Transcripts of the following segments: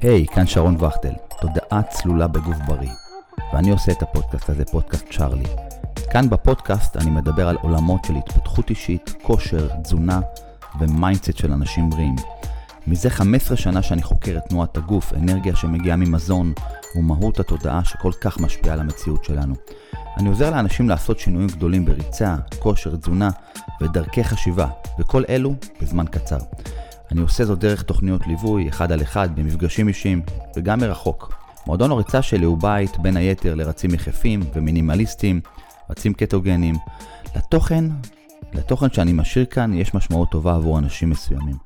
היי, hey, כאן שרון וכטל, תודעה צלולה בגוף בריא. ואני עושה את הפודקאסט הזה, פודקאסט צ'ארלי. כאן בפודקאסט אני מדבר על עולמות של התפתחות אישית, כושר, תזונה ו mindset של אנשים בריאים. מזה 15 שנה שאני חוקר את תנועת הגוף, אנרגיה שמגיעה ממזון ומהות התודעה שכל כך משפיעה על המציאות שלנו. אני עוזר לאנשים לעשות שינויים גדולים בריצה, כושר, תזונה ודרכי חשיבה, וכל אלו בזמן קצר. אני עושה זאת דרך תוכניות ליווי, אחד על אחד, במפגשים אישיים, וגם מרחוק. מועדון הריצה שלי הוא בית, בין היתר, לרצים יחפים ומינימליסטים, רצים קטוגנים. לתוכן, לתוכן שאני משאיר כאן, יש משמעות טובה עבור אנשים מסוימים.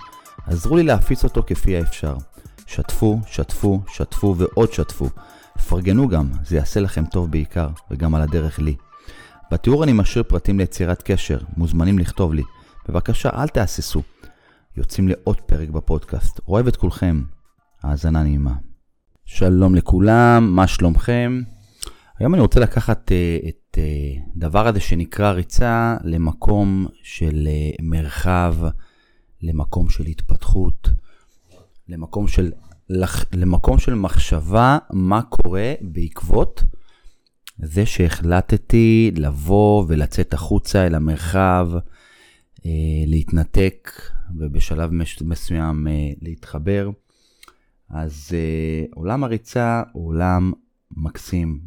עזרו לי להפיץ אותו כפי האפשר. שתפו, שתפו, שתפו ועוד שתפו. פרגנו גם, זה יעשה לכם טוב בעיקר, וגם על הדרך לי. בתיאור אני משאיר פרטים ליצירת קשר, מוזמנים לכתוב לי. בבקשה, אל תהססו. יוצאים לעוד פרק בפודקאסט. אוהב את כולכם. האזנה נעימה. שלום לכולם, מה שלומכם? היום אני רוצה לקחת uh, את uh, דבר הזה שנקרא ריצה למקום של uh, מרחב, למקום של התפתחות, למקום של, לח, למקום של מחשבה מה קורה בעקבות זה שהחלטתי לבוא ולצאת החוצה אל המרחב, uh, להתנתק ובשלב מסוים uh, להתחבר. אז uh, עולם הריצה הוא עולם מקסים,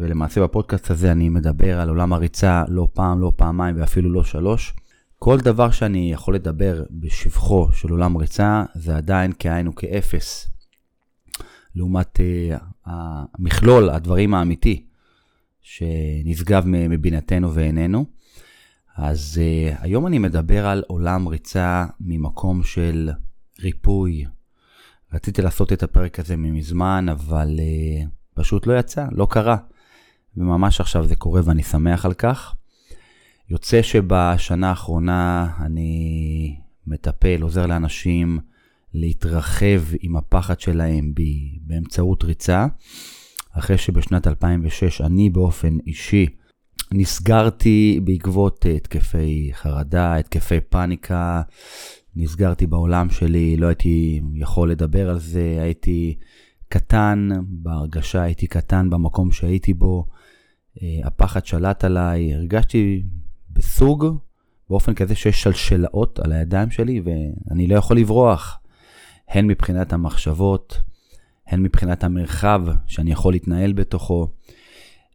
ולמעשה בפודקאסט הזה אני מדבר על עולם הריצה לא פעם, לא פעמיים ואפילו לא שלוש. כל דבר שאני יכול לדבר בשבחו של עולם ריצה זה עדיין כאין וכאפס. לעומת uh, המכלול, הדברים האמיתי שנשגב מבינתנו ועינינו. אז uh, היום אני מדבר על עולם ריצה ממקום של ריפוי. רציתי לעשות את הפרק הזה מזמן, אבל uh, פשוט לא יצא, לא קרה. וממש עכשיו זה קורה ואני שמח על כך. יוצא שבשנה האחרונה אני מטפל, עוזר לאנשים להתרחב עם הפחד שלהם באמצעות ריצה. אחרי שבשנת 2006 אני באופן אישי נסגרתי בעקבות התקפי חרדה, התקפי פאניקה, נסגרתי בעולם שלי, לא הייתי יכול לדבר על זה, הייתי קטן בהרגשה, הייתי קטן במקום שהייתי בו, אה, הפחד שלט עליי, הרגשתי בסוג, באופן כזה שיש שלשלאות על הידיים שלי ואני לא יכול לברוח, הן מבחינת המחשבות, הן מבחינת המרחב שאני יכול להתנהל בתוכו.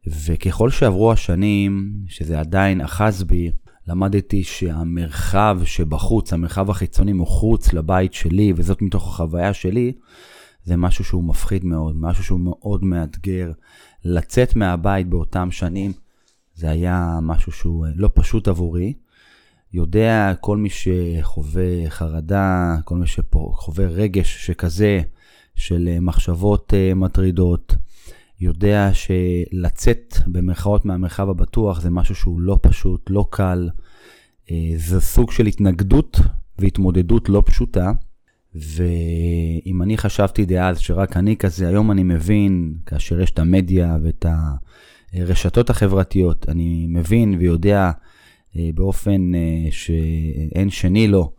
וככל שעברו השנים, שזה עדיין אחז בי, למדתי שהמרחב שבחוץ, המרחב החיצוני מחוץ לבית שלי, וזאת מתוך החוויה שלי, זה משהו שהוא מפחיד מאוד, משהו שהוא מאוד מאתגר. לצאת מהבית באותם שנים, זה היה משהו שהוא לא פשוט עבורי. יודע כל מי שחווה חרדה, כל מי שחווה רגש שכזה, של מחשבות אה, מטרידות, יודע שלצאת במרכאות מהמרחב הבטוח זה משהו שהוא לא פשוט, לא קל. אה, זה סוג של התנגדות והתמודדות לא פשוטה. ואם אני חשבתי דאז שרק אני כזה, היום אני מבין, כאשר יש את המדיה ואת הרשתות החברתיות, אני מבין ויודע אה, באופן אה, שאין שני לו,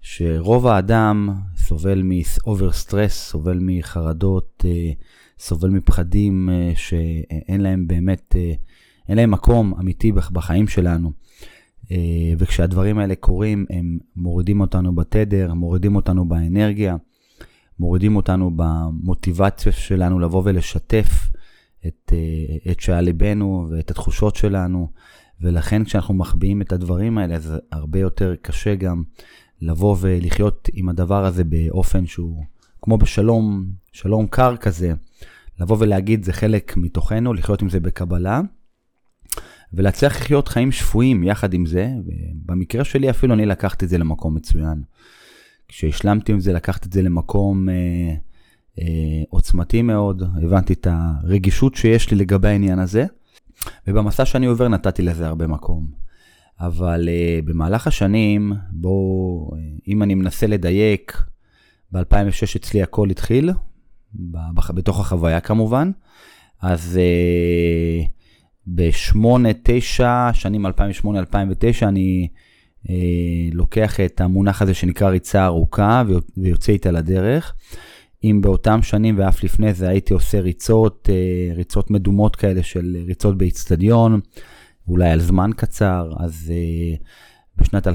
שרוב האדם סובל מאובר סטרס, סובל מחרדות, סובל מפחדים אה, שאין להם באמת, אה, אין להם מקום אמיתי בחיים שלנו. אה, וכשהדברים האלה קורים, הם מורידים אותנו בתדר, מורידים אותנו באנרגיה, מורידים אותנו במוטיבציה שלנו לבוא ולשתף את, את שעל ליבנו ואת התחושות שלנו. ולכן כשאנחנו מחביאים את הדברים האלה, זה הרבה יותר קשה גם לבוא ולחיות עם הדבר הזה באופן שהוא כמו בשלום, שלום קר כזה, לבוא ולהגיד זה חלק מתוכנו, לחיות עם זה בקבלה, ולהצליח לחיות חיים שפויים יחד עם זה, ובמקרה שלי אפילו אני לקחתי את זה למקום מצוין. כשהשלמתי עם זה, לקחתי את זה למקום אה, אה, עוצמתי מאוד, הבנתי את הרגישות שיש לי לגבי העניין הזה, ובמסע שאני עובר נתתי לזה הרבה מקום. אבל אה, במהלך השנים, בואו, אה, אם אני מנסה לדייק, ב-2006 אצלי הכל התחיל, בתוך החוויה כמובן. אז בשמונה, תשע, שנים 2008-2009, אני uh, לוקח את המונח הזה שנקרא ריצה ארוכה ויוצא איתה לדרך. אם באותם שנים ואף לפני זה הייתי עושה ריצות, אה, ריצות מדומות כאלה של ריצות באיצטדיון, אולי על זמן קצר, אז אה, בשנת 2008-2009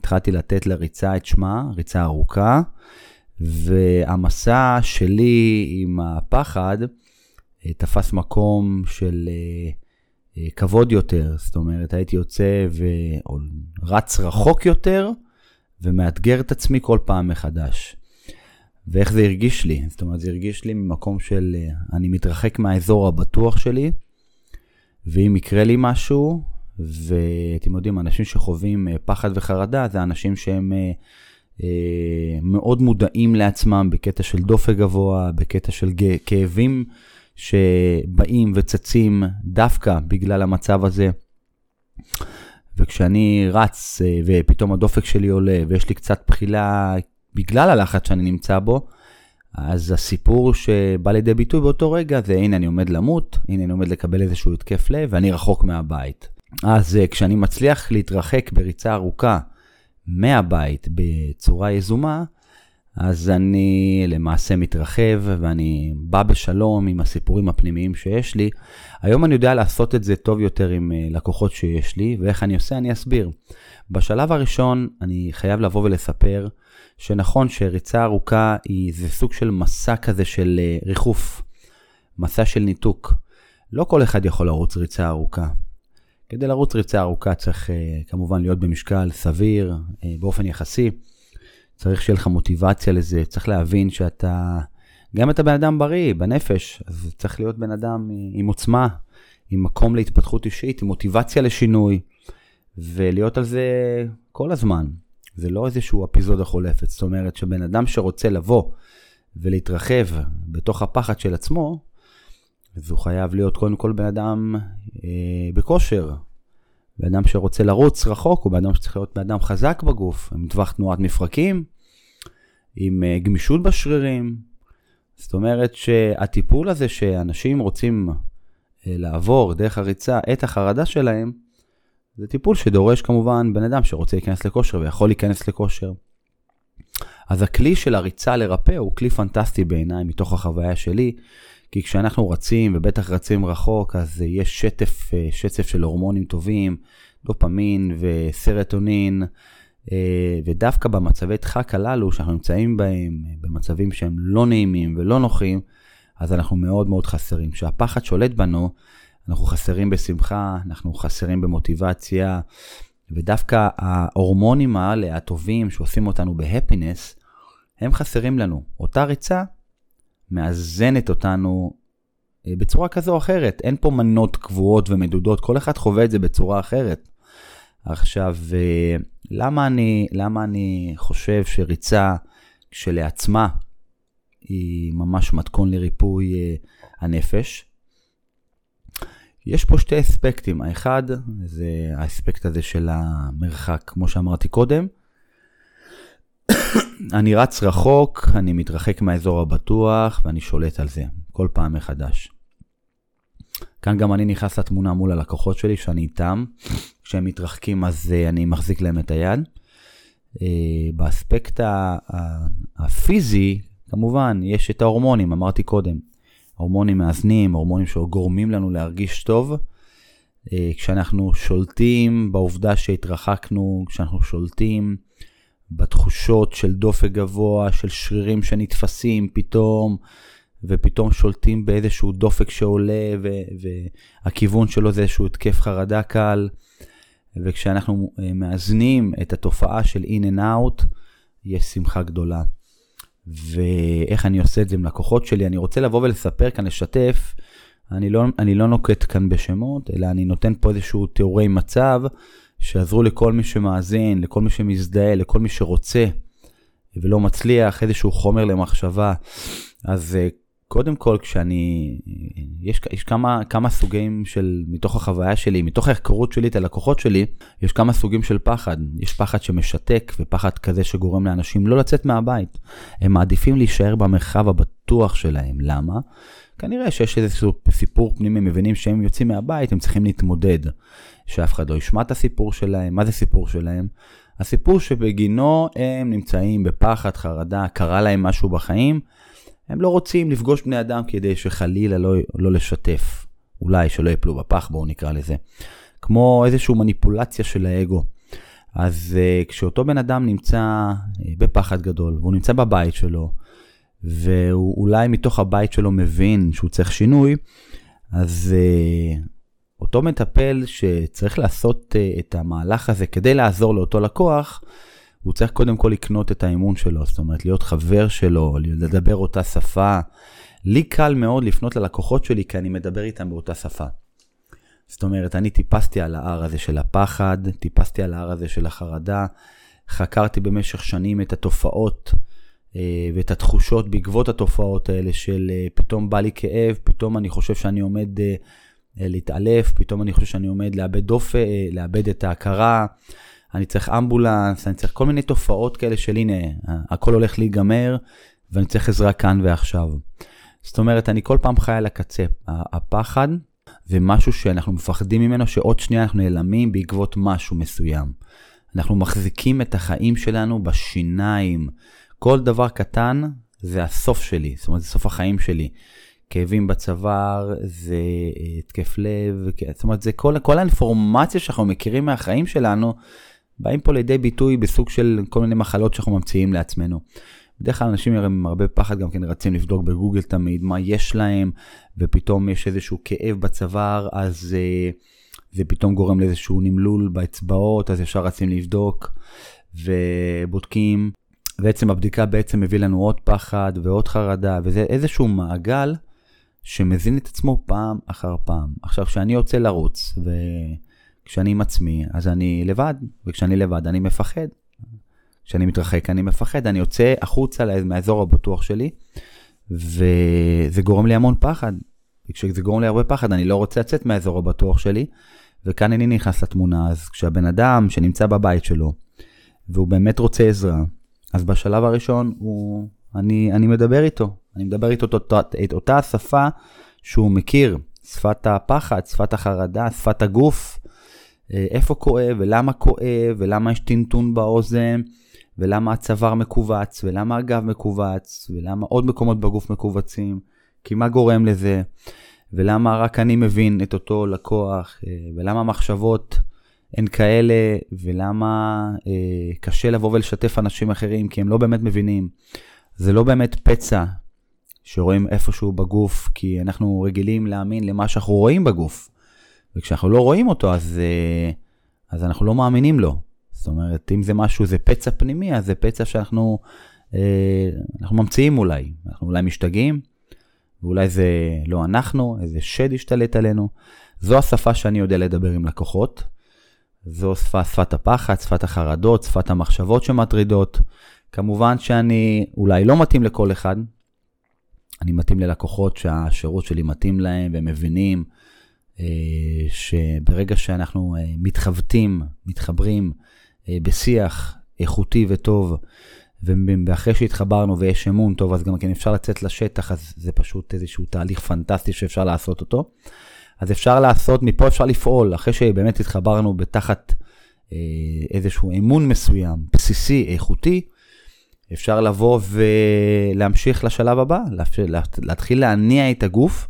התחלתי לתת לריצה את שמה, ריצה ארוכה, והמסע שלי עם הפחד אה, תפס מקום של כבוד יותר, זאת אומרת הייתי יוצא ורץ רחוק יותר ומאתגר את עצמי כל פעם מחדש. ואיך זה הרגיש לי. זאת אומרת, זה הרגיש לי ממקום של אה, אני מתרחק מהאזור הבטוח שלי, ואם יקרה לי משהו, ואתם יודעים, אנשים שחווים אה, פחד וחרדה, זה אנשים שהם אה, אה, מאוד מודעים לעצמם בקטע של דופק גבוה, בקטע של כאבים שבאים וצצים דווקא בגלל המצב הזה. וכשאני רץ ופתאום הדופק שלי עולה ויש לי קצת בחילה בגלל הלחץ שאני נמצא בו, אז הסיפור שבא לידי ביטוי באותו רגע זה הנה אני עומד למות, הנה אני עומד לקבל איזשהו התקף לב ואני רחוק מהבית. אז אה, כשאני מצליח להתרחק בריצה ארוכה מהבית בצורה יזומה, אז אני למעשה מתרחב ואני בא בשלום עם הסיפורים הפנימיים שיש לי. היום אני יודע לעשות את זה טוב יותר עם אה, לקוחות שיש לי, ואיך אני עושה אני אסביר. בשלב הראשון אני חייב לבוא ולספר שנכון שריצה ארוכה היא זה סוג של מסע כזה של אה, ריחוף, מסע של ניתוק. לא כל אחד יכול לרוץ ריצה ארוכה. כדי לרוץ ריצה ארוכה צריך אה, כמובן להיות במשקל סביר, אה, באופן יחסי. צריך שיהיה לך מוטיבציה לזה, צריך להבין שאתה, גם אתה בן אדם בריא, בנפש, אז צריך להיות בן אדם עם עוצמה, עם מקום להתפתחות אישית, עם מוטיבציה לשינוי, ולהיות על זה כל הזמן. זה לא איזשהו אפיזודה חולפת. זאת אומרת שבן אדם שרוצה לבוא ולהתרחב בתוך הפחד של עצמו, אז הוא חייב להיות קודם כל בן אדם אה, בכושר. בן אדם שרוצה לרוץ רחוק, הוא בן אדם שצריך להיות בן אדם חזק בגוף, עם טווח תנועת מפרקים, עם אה, גמישות בשרירים. זאת אומרת שהטיפול הזה שאנשים רוצים אה, לעבור דרך הריצה את החרדה שלהם, זה טיפול שדורש כמובן בן אדם שרוצה להיכנס לכושר ויכול להיכנס לכושר. אז הכלי של הריצה לרפא הוא כלי פנטסטי בעיניי מתוך החוויה שלי, כי כשאנחנו רצים, ובטח רצים רחוק, אז יש שטף, אה, שצף של הורמונים טובים, דופמין וסרטונין, אה, ודווקא במצבי דחק הללו שאנחנו נמצאים בהם, במצבים שהם לא נעימים ולא נוחים, אז אנחנו מאוד מאוד חסרים. כשהפחד שולט בנו, אנחנו חסרים בשמחה, אנחנו חסרים במוטיבציה, ודווקא ההורמונים האלה, הטובים, שעושים אותנו בהפינס, הם חסרים לנו. אותה ריצה מאזנת אותנו אה, בצורה כזו או אחרת. אין פה מנות קבועות ומדודות, כל אחד חווה את זה בצורה אחרת. עכשיו, אה, למה אני, למה אני חושב שריצה כשלעצמה היא ממש מתכון לריפוי אה, הנפש? יש פה שתי אספקטים, האחד זה האספקט הזה של המרחק, כמו שאמרתי קודם. אני רץ רחוק, אני מתרחק מהאזור הבטוח ואני שולט על זה כל פעם מחדש. כאן גם אני נכנס לתמונה מול הלקוחות שלי שאני איתם, כשהם מתרחקים אז אה, אני מחזיק להם את היד. אה, באספקט הפיזי, כמובן, יש את ההורמונים, אמרתי קודם. הורמונים מאזנים, הורמונים שגורמים לנו להרגיש טוב. אה, כשאנחנו שולטים בעובדה שהתרחקנו, כשאנחנו שולטים בתחושות של דופק גבוה, של שרירים שנתפסים פתאום, ופתאום שולטים באיזשהו דופק שעולה, והכיוון שלו זה איזשהו התקף חרדה קל. וכשאנחנו אה, מאזנים את התופעה של in and out, יש שמחה גדולה. ואיך אני עושה את זה עם לקוחות שלי. אני רוצה לבוא ולספר כאן, לשתף. אני לא, אני לא נוקט כאן בשמות, אלא אני נותן פה איזשהו תיאורי מצב שיעזרו לכל מי שמאזין, לכל מי שמזדהה, לכל מי שרוצה ולא מצליח, איזשהו חומר למחשבה. אז אה, קודם כל, כשאני, יש, יש כמה, כמה סוגים של, מתוך החוויה שלי, מתוך ההיכרות שלי את הלקוחות שלי, יש כמה סוגים של פחד. יש פחד שמשתק ופחד כזה שגורם לאנשים לא לצאת מהבית. הם מעדיפים להישאר במרחב הבטוח שלהם. למה? כנראה שיש איזה סיפור פנימי, מבינים שהם יוצאים מהבית, הם צריכים להתמודד. שאף אחד לא ישמע את הסיפור שלהם. מה זה סיפור שלהם? הסיפור שבגינו הם נמצאים בפחד, חרדה, קרה להם משהו בחיים, הם לא רוצים לפגוש בני אדם כדי שחלילה לא, לא לשתף. אולי שלא יפלו בפח, בואו נקרא לזה. כמו איזושהי מניפולציה של האגו. אז uh, כשאותו בן אדם נמצא uh, בפחד גדול, והוא נמצא בבית שלו, והוא אולי מתוך הבית שלו מבין שהוא צריך שינוי, אז uh, אותו מטפל שצריך לעשות uh, את המהלך הזה כדי לעזור לאותו לקוח, הוא צריך קודם כל לקנות את האמון שלו, זאת אומרת להיות חבר שלו, לדבר אותה שפה. לי קל מאוד לפנות ללקוחות שלי כי אני מדבר איתם באותה שפה. זאת אומרת, אני טיפסתי על ההר הזה של הפחד, טיפסתי על ההר הזה של החרדה, חקרתי במשך שנים את התופעות אה, ואת התחושות בעקבות התופעות האלה של אה, פתאום בא לי כאב, פתאום אני חושב שאני עומד אה, להתעלף, פתאום אני חושב שאני עומד לאבד דופק, לאבד את ההכרה, אני צריך אמבולנס, אני צריך כל מיני תופעות כאלה של הנה, הכל הולך להיגמר ואני צריך עזרה כאן ועכשיו. זאת אומרת, אני כל פעם חי על הקצה. הפחד זה משהו שאנחנו מפחדים ממנו, שעוד שנייה אנחנו נעלמים בעקבות משהו מסוים. אנחנו מחזיקים את החיים שלנו בשיניים. כל דבר קטן זה הסוף שלי, זאת אומרת, זה סוף החיים שלי. כאבים בצוואר, זה אה, התקף לב, זאת אומרת, זה כל, כל האינפורמציה שאנחנו מכירים מהחיים שלנו, באים פה לידי ביטוי בסוג של כל מיני מחלות שאנחנו ממציאים לעצמנו. בדרך כלל אנשים עם הרבה פחד גם כן רצים לבדוק בגוגל תמיד מה יש להם, ופתאום יש איזשהו כאב בצוואר, אז uh, זה פתאום גורם לאיזשהו נמלול באצבעות, אז ישר רצים לבדוק, ובודקים. בעצם הבדיקה בעצם מביא לנו עוד פחד ועוד חרדה, וזה איזשהו מעגל שמזין את עצמו פעם אחר פעם. עכשיו, כשאני יוצא לרוץ, וכשאני עם עצמי, אז אני לבד, וכשאני לבד אני מפחד. כשאני מתרחק אני מפחד, אני יוצא החוצה מהאזור הבטוח שלי, וזה גורם לי המון פחד. וכשזה גורם לי הרבה פחד, אני לא רוצה לצאת מהאזור הבטוח שלי, וכאן אני נכנס לתמונה. אז כשהבן אדם שנמצא בבית שלו, והוא באמת רוצה עזרה, אז בשלב הראשון הוא, אני, אני מדבר איתו, אני מדבר איתו את, את אותה השפה שהוא מכיר, שפת הפחד, שפת החרדה, שפת הגוף, אה, איפה כואב ולמה כואב ולמה יש טינטון באוזן ולמה הצוואר מכווץ, ולמה הגב מכווץ, ולמה עוד מקומות בגוף מכווצים, כי מה גורם לזה, ולמה רק אני מבין את אותו לקוח, אה, ולמה המחשבות הן כאלה, ולמה אה, קשה לבוא ולשתף אנשים אחרים, כי הם לא באמת מבינים. זה לא באמת פצע שרואים איפשהו בגוף, כי אנחנו רגילים להאמין למה שאנחנו רואים בגוף. וכשאנחנו לא רואים אותו, אז, אה, אז אנחנו לא מאמינים לו. זאת אומרת, אם זה משהו, זה פצע פנימי, אז זה פצע שאנחנו אה, אנחנו ממציאים אולי. אנחנו אולי משתגעים, ואולי זה לא אנחנו, איזה שד השתלט עלינו. זו השפה שאני יודע לדבר עם לקוחות. זו שפה, שפת הפחד, שפת החרדות, שפת המחשבות שמטרידות. כמובן שאני אולי לא מתאים לכל אחד. אני מתאים ללקוחות שהשירות שלי מתאים להם והם מבינים אה, שברגע שאנחנו אה, מתחבטים, מתחברים, אה, בשיח איכותי וטוב, ואחרי שהתחברנו ויש אמון טוב, אז גם כן אפשר לצאת לשטח, אז זה פשוט איזשהו תהליך פנטסטי שאפשר לעשות אותו. אז אפשר לעשות, מפה אפשר לפעול, אחרי שבאמת התחברנו בתחת אה, איזשהו אמון מסוים, בסיסי, איכותי, אפשר לבוא ולהמשיך לשלב הבא, להתחיל להניע את הגוף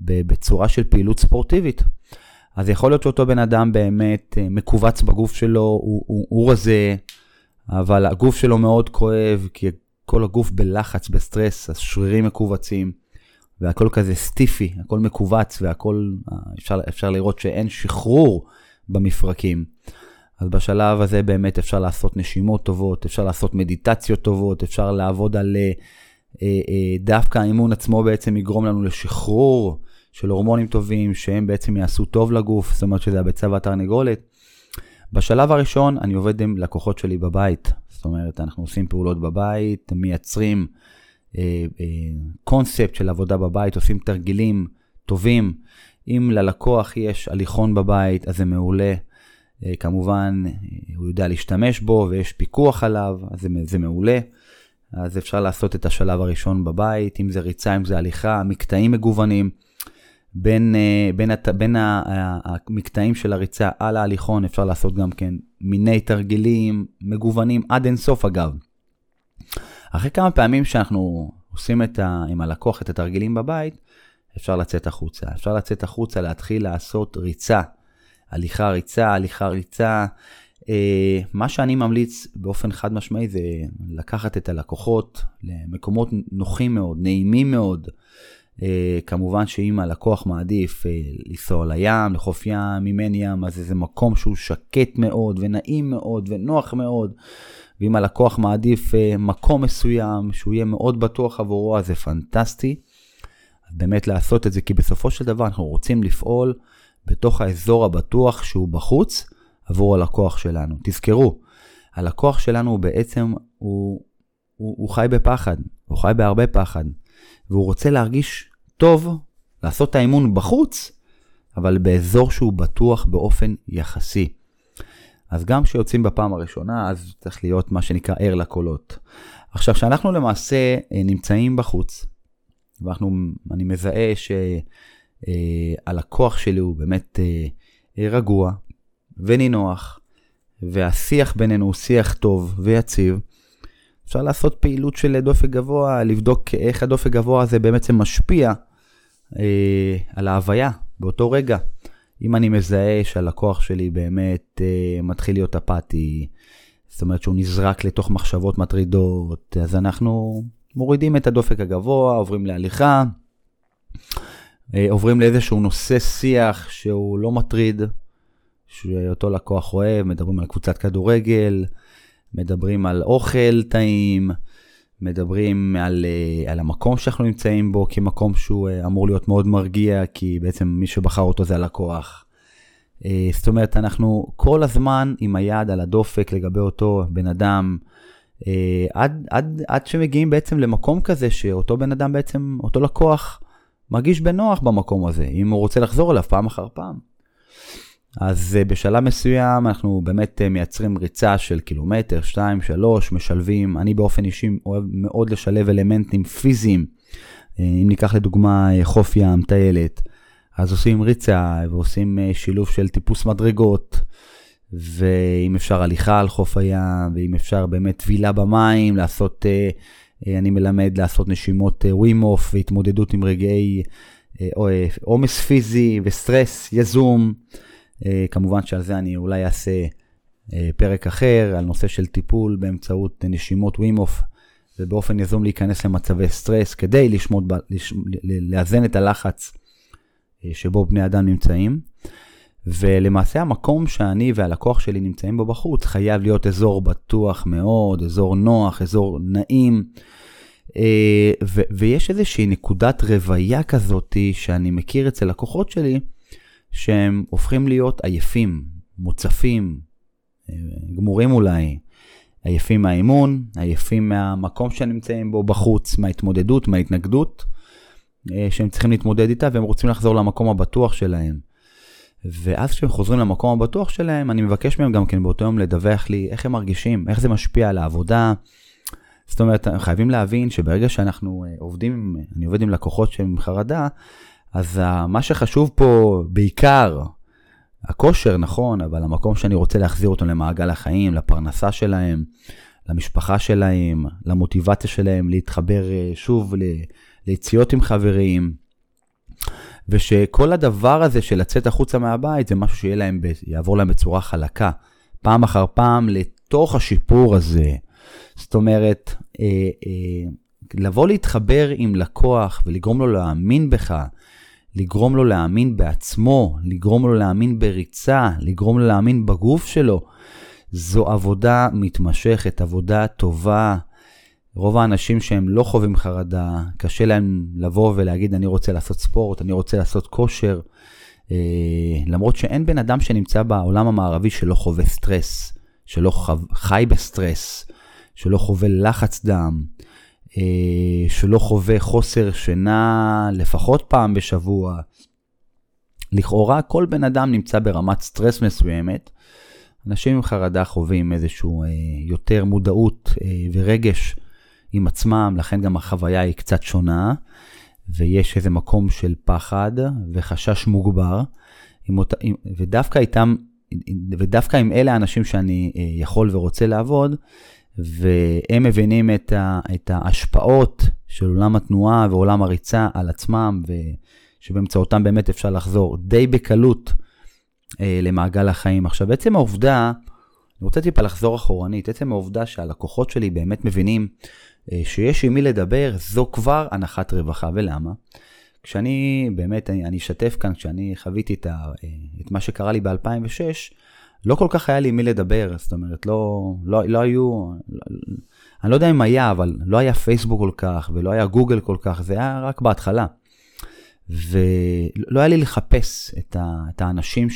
בצורה של פעילות ספורטיבית. אז יכול להיות שאותו בן אדם באמת אה, מכווץ בגוף שלו, הוא, הוא, הוא רזה, אבל הגוף שלו מאוד כואב, כי כל הגוף בלחץ, בסטרס, השרירים מכווצים, והכל כזה סטיפי, הכל מכווץ, והכל, אה, אפשר, אפשר לראות שאין שחרור במפרקים. אז בשלב הזה באמת אפשר לעשות נשימות טובות, אפשר לעשות מדיטציות טובות, אפשר לעבוד על... אה, דווקא האימון עצמו בעצם יגרום לנו לשחרור של הורמונים טובים, שהם בעצם יעשו טוב לגוף, זאת אומרת שזה הביצה והתרנגולת. בשלב הראשון אני עובד עם לקוחות שלי בבית, זאת אומרת אנחנו עושים פעולות בבית, מייצרים אה, אה, קונספט של עבודה בבית, עושים תרגילים טובים. אם ללקוח יש הליכון בבית, אז זה מעולה. אה, כמובן, הוא יודע להשתמש בו ויש פיקוח עליו, אז זה, זה מעולה. אז אפשר לעשות את השלב הראשון בבית, אם זה ריצה, אם זה הליכה, מקטעים מגוונים. בין, אה, בין, הת, בין המקטעים של הריצה על ההליכון אפשר לעשות גם כן מיני תרגילים מגוונים עד אינסוף אגב. אחרי כמה פעמים שאנחנו עושים את ה, עם הלקוח את התרגילים בבית, אפשר לצאת החוצה. אפשר לצאת החוצה, להתחיל לעשות ריצה. הליכה ריצה, הליכה ריצה. אה, מה שאני ממליץ באופן חד משמעי זה לקחת את הלקוחות למקומות נוחים מאוד, נעימים מאוד. אה, כמובן שאם הלקוח מעדיף אה, לנסוע לים, לחוף ים, מימין ים, אז זה מקום שהוא שקט מאוד ונעים מאוד ונוח מאוד. ואם הלקוח מעדיף אה, מקום מסוים שהוא יהיה מאוד בטוח עבורו, אז זה פנטסטי. באמת לעשות את זה, כי בסופו של דבר אנחנו רוצים לפעול בתוך האזור הבטוח שהוא בחוץ עבור הלקוח שלנו. תזכרו, הלקוח שלנו בעצם הוא, הוא, הוא חי בפחד, הוא חי בהרבה פחד, והוא רוצה להרגיש טוב, לעשות את האימון בחוץ, אבל באזור שהוא בטוח באופן יחסי. אז גם כשיוצאים בפעם הראשונה, אז צריך להיות מה שנקרא ער לקולות. עכשיו, כשאנחנו למעשה אה, נמצאים בחוץ, ואני מזהה שהלקוח שלי הוא באמת אה, רגוע ונינוח, והשיח בינינו הוא שיח טוב ויציב, אפשר לעשות פעילות של דופק גבוה, לבדוק איך הדופק גבוה הזה באמת משפיע אה, על ההוויה באותו רגע. אם אני מזהה שהלקוח שלי באמת אה, מתחיל להיות אפאתי, זאת אומרת שהוא נזרק לתוך מחשבות מטרידות, אז אנחנו מורידים את הדופק הגבוה, עוברים להליכה, אה, עוברים לאיזשהו נושא שיח שהוא לא מטריד, שאותו לקוח אוהב, מדברים על קבוצת כדורגל, מדברים על אוכל טעים, מדברים על, אה, על המקום שאנחנו נמצאים בו כמקום שהוא אה, אמור להיות מאוד מרגיע, כי בעצם מי שבחר אותו זה הלקוח. אה, זאת אומרת, אנחנו כל הזמן עם היד על הדופק לגבי אותו בן אדם, עד, עד, עד שמגיעים בעצם למקום כזה שאותו בן אדם בעצם, אותו לקוח, מרגיש בנוח במקום הזה, אם הוא רוצה לחזור אליו פעם אחר פעם. אז uh, בשלב מסוים אנחנו באמת uh, מייצרים ריצה של קילומטר, 2, 3, משלבים. אני באופן אישי אוהב מאוד לשלב אלמנטים פיזיים. Uh, אם ניקח לדוגמה חוף ים, טיילת, אז עושים ריצה ועושים שילוב של טיפוס מדרגות, ואם אפשר הליכה על חוף הים, ואם אפשר באמת טבילה במים, לעשות, אני מלמד לעשות נשימות ווים הוף והתמודדות עם רגעי עומס פיזי וסטרס יזום. אה, כמובן שעל זה אני אולי אעשה אה, פרק אחר, על נושא של טיפול באמצעות נשימות ווים הוף, ובאופן יזום להיכנס למצבי סטרס כדי לשמות, לאזן את הלחץ אה, שבו בני אדם נמצאים. ולמעשה המקום שאני והלקוח שלי נמצאים בו בחוץ חייב להיות אזור בטוח מאוד, אזור נוח, אזור נעים. ויש איזושהי נקודת רוויה כזאתי שאני מכיר אצל לקוחות שלי, שהם הופכים להיות עייפים, מוצפים, אה, גמורים אולי, עייפים מהאימון, עייפים מהמקום שהם נמצאים בו בחוץ, מההתמודדות, מההתנגדות אה, שהם צריכים להתמודד איתה והם רוצים לחזור למקום הבטוח שלהם. ואז כשהם חוזרים למקום הבטוח שלהם, אני מבקש מהם גם כן באותו יום לדווח לי איך הם מרגישים, איך זה משפיע על העבודה. זאת אומרת, חייבים להבין שברגע שאנחנו אה, עובדים, אני עובד עם לקוחות שהם חרדה, אז uh, מה שחשוב פה בעיקר, הכושר נכון, אבל המקום שאני רוצה להחזיר אותם למעגל החיים, לפרנסה שלהם, למשפחה שלהם, למוטיבציה שלהם להתחבר uh, שוב ליציאות עם חברים, ושכל הדבר הזה של לצאת החוצה מהבית זה משהו שיהיה להם, יעבור להם בצורה חלקה, פעם אחר פעם לתוך השיפור הזה. זאת אומרת, אה, אה, לבוא להתחבר עם לקוח ולגרום לו להאמין בך, לגרום לו להאמין בעצמו, לגרום לו להאמין בריצה, לגרום לו להאמין בגוף שלו. זו עבודה מתמשכת, עבודה טובה. רוב האנשים שהם לא חווים חרדה, קשה להם לבוא ולהגיד, אני רוצה לעשות ספורט, אני רוצה לעשות כושר. אה, למרות שאין בן אדם שנמצא בעולם המערבי שלא חווה סטרס, שלא חי בסטרס, שלא חווה לחץ דם, שלא חווה חוסר שינה לפחות פעם בשבוע. לכאורה כל בן אדם נמצא ברמת סטרס מסוימת. אנשים עם חרדה חווים איזשהו אה, יותר מודעות אה, ורגש עם עצמם, לכן גם החוויה היא קצת שונה. ויש איזה מקום של פחד וחשש מוגבר, עם אותה, עם, ודווקא איתם, ודווקא עם אלה האנשים שאני אה, יכול ורוצה לעבוד, והם מבינים את, ה, את ההשפעות של עולם התנועה ועולם הריצה על עצמם, ושבאמצעותם באמת אפשר לחזור די בקלות אה, למעגל החיים. עכשיו, עצם העובדה, אני רוצה טיפה לחזור אחורנית, עצם העובדה שהלקוחות שלי באמת מבינים אה, שיש עם מי לדבר, זו כבר הנחת רווחה. ולמה? כשאני, באמת, אני, אני אשתף כאן, כשאני חוויתי את, ה, אה, את מה שקרה לי ב-2006, לא כל כך היה לי מי לדבר, זאת אומרת, לא, לא, לא היו, לא, אני לא יודע אם היה, אבל לא היה פייסבוק כל כך, ולא היה גוגל כל כך, זה היה רק בהתחלה. ולא היה לי לחפש את, ה, את האנשים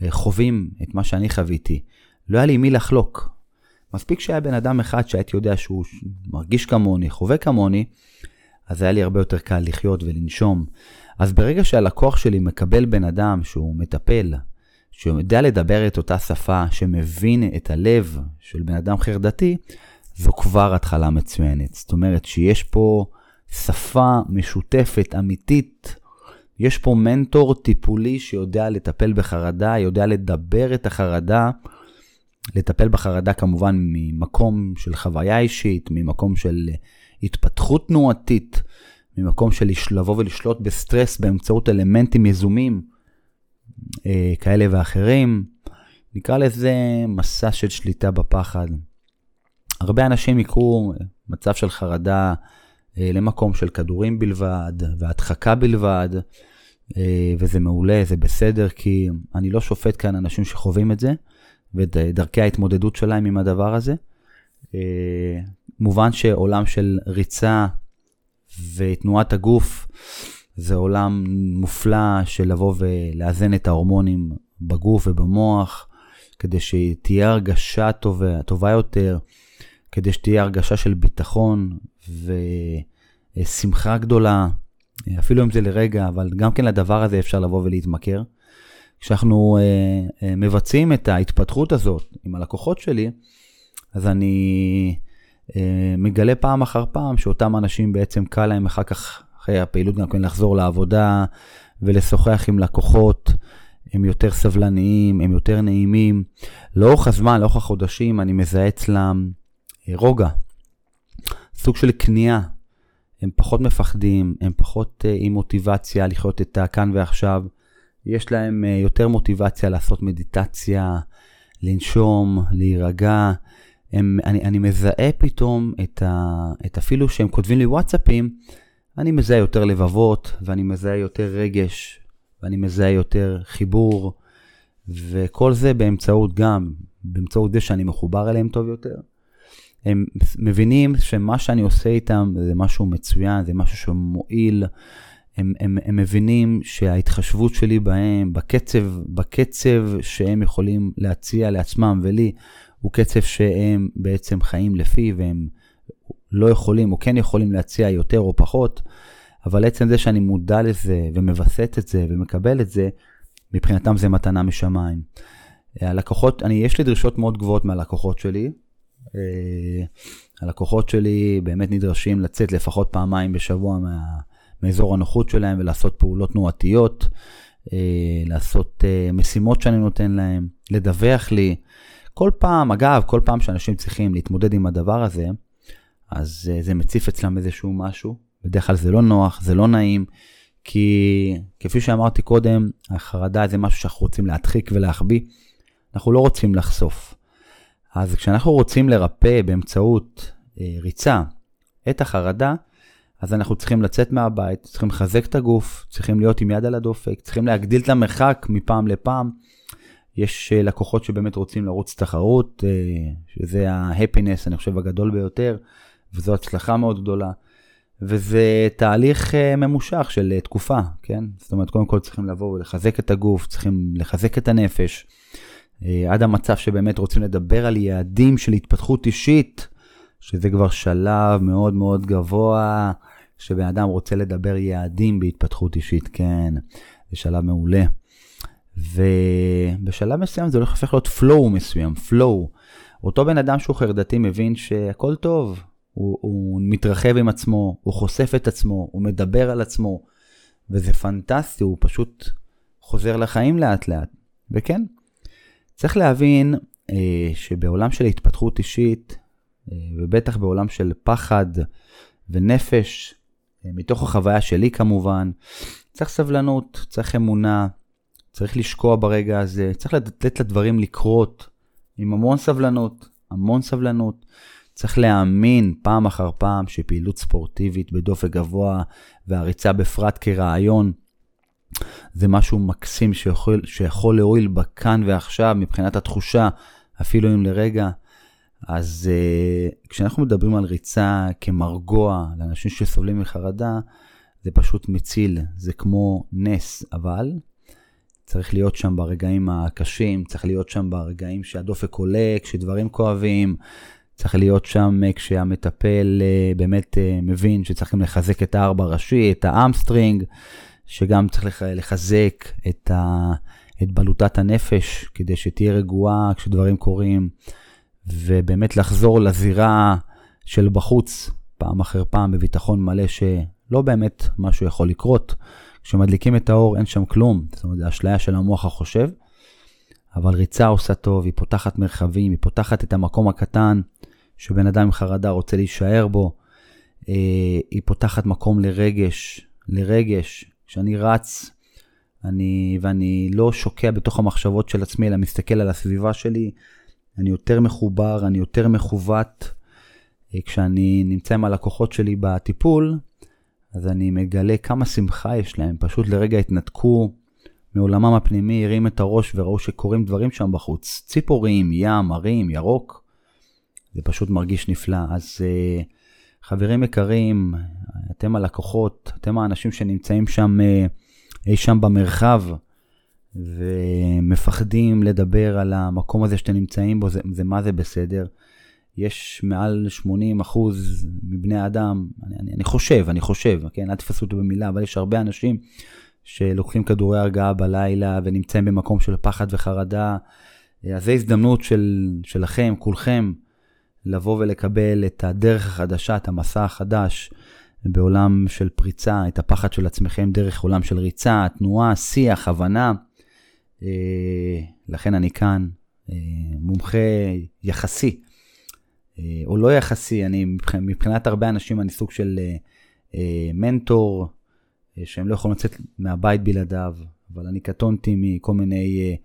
שחווים את מה שאני חוויתי. לא היה לי מי לחלוק. מספיק שהיה בן אדם אחד שהייתי יודע שהוא מרגיש כמוני, חווה כמוני, אז היה לי הרבה יותר קל לחיות ולנשום. אז ברגע שהלקוח שלי מקבל בן אדם שהוא מטפל, שיודע לדבר את אותה שפה, שמבין את הלב של בן אדם חרדתי, זו כבר התחלה מצוינת. זאת אומרת שיש פה שפה משותפת, אמיתית. יש פה מנטור טיפולי שיודע לטפל בחרדה, יודע לדבר את החרדה, לטפל בחרדה כמובן ממקום של חוויה אישית, ממקום של התפתחות תנועתית, ממקום של לבוא ולשלוט בסטרס באמצעות אלמנטים יזומים כאלה ואחרים. נקרא לזה מסע של שליטה בפחד. הרבה אנשים יקרו מצב של חרדה אה, למקום של כדורים בלבד והדחקה בלבד, אה, וזה מעולה, זה בסדר, כי אני לא שופט כאן אנשים שחווים את זה, ואת דרכי ההתמודדות שלהם עם הדבר הזה. אה, מובן שעולם של ריצה ותנועת הגוף זה עולם מופלא של לבוא ולאזן את ההורמונים בגוף ובמוח, כדי שתהיה הרגשה טובה, טובה יותר, כדי שתהיה הרגשה של ביטחון ושמחה גדולה, אפילו אם זה לרגע, אבל גם כן לדבר הזה אפשר לבוא ולהתמכר. כשאנחנו uh, uh, מבצעים את ההתפתחות הזאת עם הלקוחות שלי, אז אני uh, מגלה פעם אחר פעם שאותם אנשים בעצם קל להם אחר כך, אחרי הפעילות גם כן לחזור לעבודה ולשוחח עם לקוחות, הם יותר סבלניים, הם יותר נעימים. לאורך הזמן, לאורך החודשים, אני מזהה אצלם רוגע, סוג של כניעה. הם פחות מפחדים, הם פחות uh, עם מוטיבציה לחיות את הכאן ועכשיו. יש להם uh, יותר מוטיבציה לעשות מדיטציה, לנשום, להירגע. הם, אני, אני מזהה פתאום את, ה, את אפילו שהם כותבים לי וואטסאפים, אני מזהה יותר לבבות, ואני מזהה יותר רגש, ואני מזהה יותר חיבור, וכל זה באמצעות גם, באמצעות זה שאני מחובר אליהם טוב יותר. הם מבינים שמה שאני עושה איתם זה משהו מצוין, זה משהו שמועיל. הם, הם, הם מבינים שההתחשבות שלי בהם, בקצב, בקצב שהם יכולים להציע לעצמם ולי, הוא קצב שהם בעצם חיים לפי והם לא יכולים או כן יכולים להציע יותר או פחות, אבל עצם זה שאני מודע לזה ומווסת את זה ומקבל את זה, מבחינתם זה מתנה משמיים. הלקוחות, אני, יש לי דרישות מאוד גבוהות מהלקוחות שלי, אה, הלקוחות שלי באמת נדרשים לצאת לפחות פעמיים בשבוע מה, מאזור הנוחות שלהם ולעשות פעולות תנועתיות, אה, לעשות אה, משימות שאני נותן להם, לדווח לי. כל פעם, אגב, כל פעם שאנשים צריכים להתמודד עם הדבר הזה, אז זה מציף אצלם איזשהו משהו. בדרך כלל זה לא נוח, זה לא נעים, כי כפי שאמרתי קודם, החרדה זה משהו שאנחנו רוצים להדחיק ולהחביא. אנחנו לא רוצים לחשוף. אז כשאנחנו רוצים לרפא באמצעות אה, ריצה את החרדה, אז אנחנו צריכים לצאת מהבית, צריכים לחזק את הגוף, צריכים להיות עם יד על הדופק, צריכים להגדיל את המרחק מפעם לפעם. יש אה, לקוחות שבאמת רוצים לרוץ תחרות, אה, שזה ההפינס, אני חושב, הגדול ביותר, וזו הצלחה מאוד גדולה. וזה תהליך אה, ממושך של אה, תקופה, כן? זאת אומרת, קודם כל צריכים לבוא ולחזק את הגוף, צריכים לחזק את הנפש. אה, עד המצב שבאמת רוצים לדבר על יעדים של התפתחות אישית, שזה כבר שלב מאוד מאוד גבוה, שבן אדם רוצה לדבר יעדים בהתפתחות אישית, כן, זה שלב מעולה. ובשלב מסוים זה הולך לפתח להיות flow מסוים, flow. אותו בן אדם שהוא חרדתי מבין שהכל טוב, הוא, הוא מתרחב עם עצמו, הוא חושף את עצמו, הוא מדבר על עצמו, וזה פנטסטי, הוא פשוט חוזר לחיים לאט לאט. וכן, צריך להבין אה, שבעולם של התפתחות אישית, אה, ובטח בעולם של פחד ונפש, אה, מתוך החוויה שלי כמובן, צריך סבלנות, צריך אמונה, צריך לשקוע ברגע הזה, צריך לתת לדברים לקרות עם המון סבלנות, המון סבלנות. צריך להאמין פעם אחר פעם שפעילות ספורטיבית בדופק גבוה והריצה בפרט כרעיון זה משהו מקסים שיכול, שיכול להועיל בכאן ועכשיו מבחינת התחושה, אפילו אם לרגע. אז uh, כשאנחנו מדברים על ריצה כמרגוע לאנשים שסובלים מחרדה, זה פשוט מציל, זה כמו נס, אבל צריך להיות שם ברגעים הקשים, צריך להיות שם ברגעים שהדופק עולה, כשדברים כואבים, צריך להיות שם אה, כשהמטפל uh, באמת uh, מבין שצריך גם לחזק את הארבע ראשי, את ה hamstring, שגם צריך לחזק את, ה, את בלוטת הנפש כדי שתהיה רגועה כשדברים קורים, ובאמת לחזור לזירה של בחוץ פעם אחר פעם בביטחון מלא שלא באמת משהו יכול לקרות. כשמדליקים את האור אין שם כלום, זאת אומרת, זו אשליה של המוח החושב. אבל ריצה עושה טוב, היא פותחת מרחבים, היא פותחת את המקום הקטן שבן אדם עם חרדה רוצה להישאר בו. אה, היא פותחת מקום לרגש, לרגש, כשאני רץ אני, ואני לא שוקע בתוך המחשבות של עצמי, אלא מסתכל על הסביבה שלי, אני יותר מחובר, אני יותר מכוות. אה, כשאני נמצא עם הלקוחות שלי בטיפול, אז אני מגלה כמה שמחה יש להם. פשוט לרגע התנתקו מעולמם הפנימי, הרים את הראש וראו שקורים דברים שם בחוץ. ציפורים, ים, הרים, ירוק. זה פשוט מרגיש נפלא. אז אה, חברים יקרים, אתם הלקוחות, אתם האנשים שנמצאים שם אה, אי שם במרחב ומפחדים לדבר על המקום הזה שאתם נמצאים בו, זה, זה מה זה בסדר. יש מעל 80 אחוז מבני האדם, אני, אני, אני חושב, אני חושב, כן, אל תפסו אותו במילה, אבל יש הרבה אנשים שלוקחים כדורי הרגעה בלילה ונמצאים במקום של פחד וחרדה. אז זו הזדמנות של, שלכם, כולכם, לבוא ולקבל את הדרך החדשה, את המסע החדש, בעולם של פריצה, את הפחד של עצמכם דרך עולם של ריצה, תנועה, שיח, הבנה. אה, לכן אני כאן, אה, מומחה יחסי, אה, או לא יחסי, אני מבחינת הרבה אנשים אני סוג של מנטור, שהם לא יכולים לצאת מהבית בלעדיו, אבל אני קטונתי מכל מיני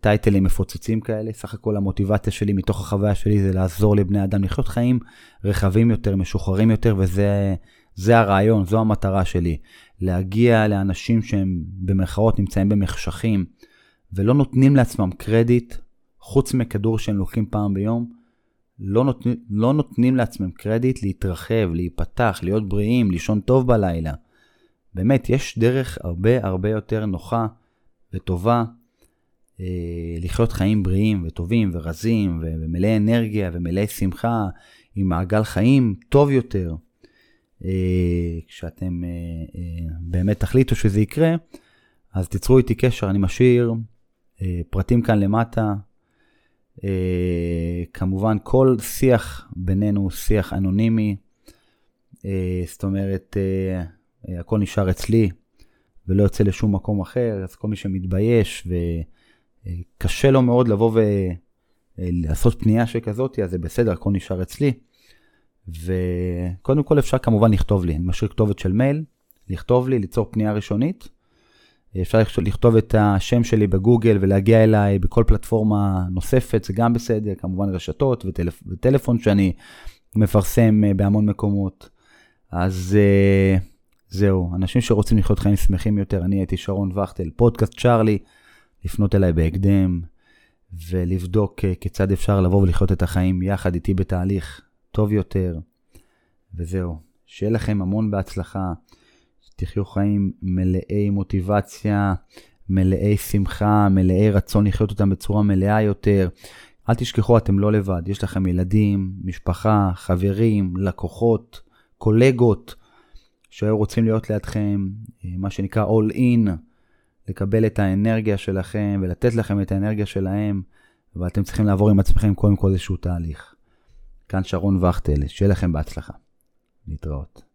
טייטלים מפוצצים כאלה. סך הכל המוטיבציה שלי מתוך החוויה שלי זה לעזור לבני אדם לחיות חיים רחבים יותר, משוחררים יותר, וזה הרעיון, זו המטרה שלי. להגיע לאנשים שהם במרכאות נמצאים במחשכים ולא נותנים לעצמם קרדיט, חוץ מכדור שהם לוקחים פעם ביום, לא, נות... לא נותנים לעצמם קרדיט להתרחב, להיפתח, להיות בריאים, לישון טוב בלילה. באמת, יש דרך הרבה הרבה יותר נוחה וטובה אה, לחיות חיים בריאים וטובים ורזים ומלאי אנרגיה ומלאי שמחה עם מעגל חיים טוב יותר. אה, כשאתם אה, באמת תחליטו שזה יקרה, אז תיצרו איתי קשר, אני משאיר פרטים כאן למטה. כמובן, כל שיח בינינו הוא שיח אנונימי, זאת אומרת, הכל נשאר אצלי ולא יוצא לשום מקום אחר, אז כל מי שמתבייש ו... קשה לו מאוד לבוא ולעשות פנייה שכזאת, אז זה בסדר, הכל נשאר אצלי. וקודם כל אפשר כמובן לכתוב לי, אני משאיר כתובת של מייל, לכתוב לי, ליצור פנייה ראשונית. אפשר לכתוב את השם שלי בגוגל ולהגיע אליי בכל פלטפורמה נוספת, זה גם בסדר, כמובן רשתות וטלפ... וטלפון שאני מפרסם אה, בהמון מקומות. אז uh, זהו, אנשים שרוצים לחיות חיים שמחים יותר, אני הייתי שרון וכטל, פודקאסט צ'ארלי. לפנות אליי בהקדם ולבדוק אה, כיצד אפשר לבוא ולחיות את החיים יחד איתי בתהליך טוב יותר. וזהו, שיהיה לכם המון בהצלחה, שתחיו חיים מלאי מוטיבציה, מלאי שמחה, מלאי רצון לחיות אותם בצורה מלאה יותר. אל תשכחו, אתם לא לבד, יש לכם ילדים, משפחה, חברים, לקוחות, קולגות שהיו רוצים להיות לידכם, אה, מה שנקרא all in. לקבל את האנרגיה שלכם ולתת לכם את האנרגיה שלהם, ואתם צריכים לעבור עם עצמכם קודם כל איזשהו תהליך. כאן שרון וכטל, שיהיה לכם בהצלחה. להתראות.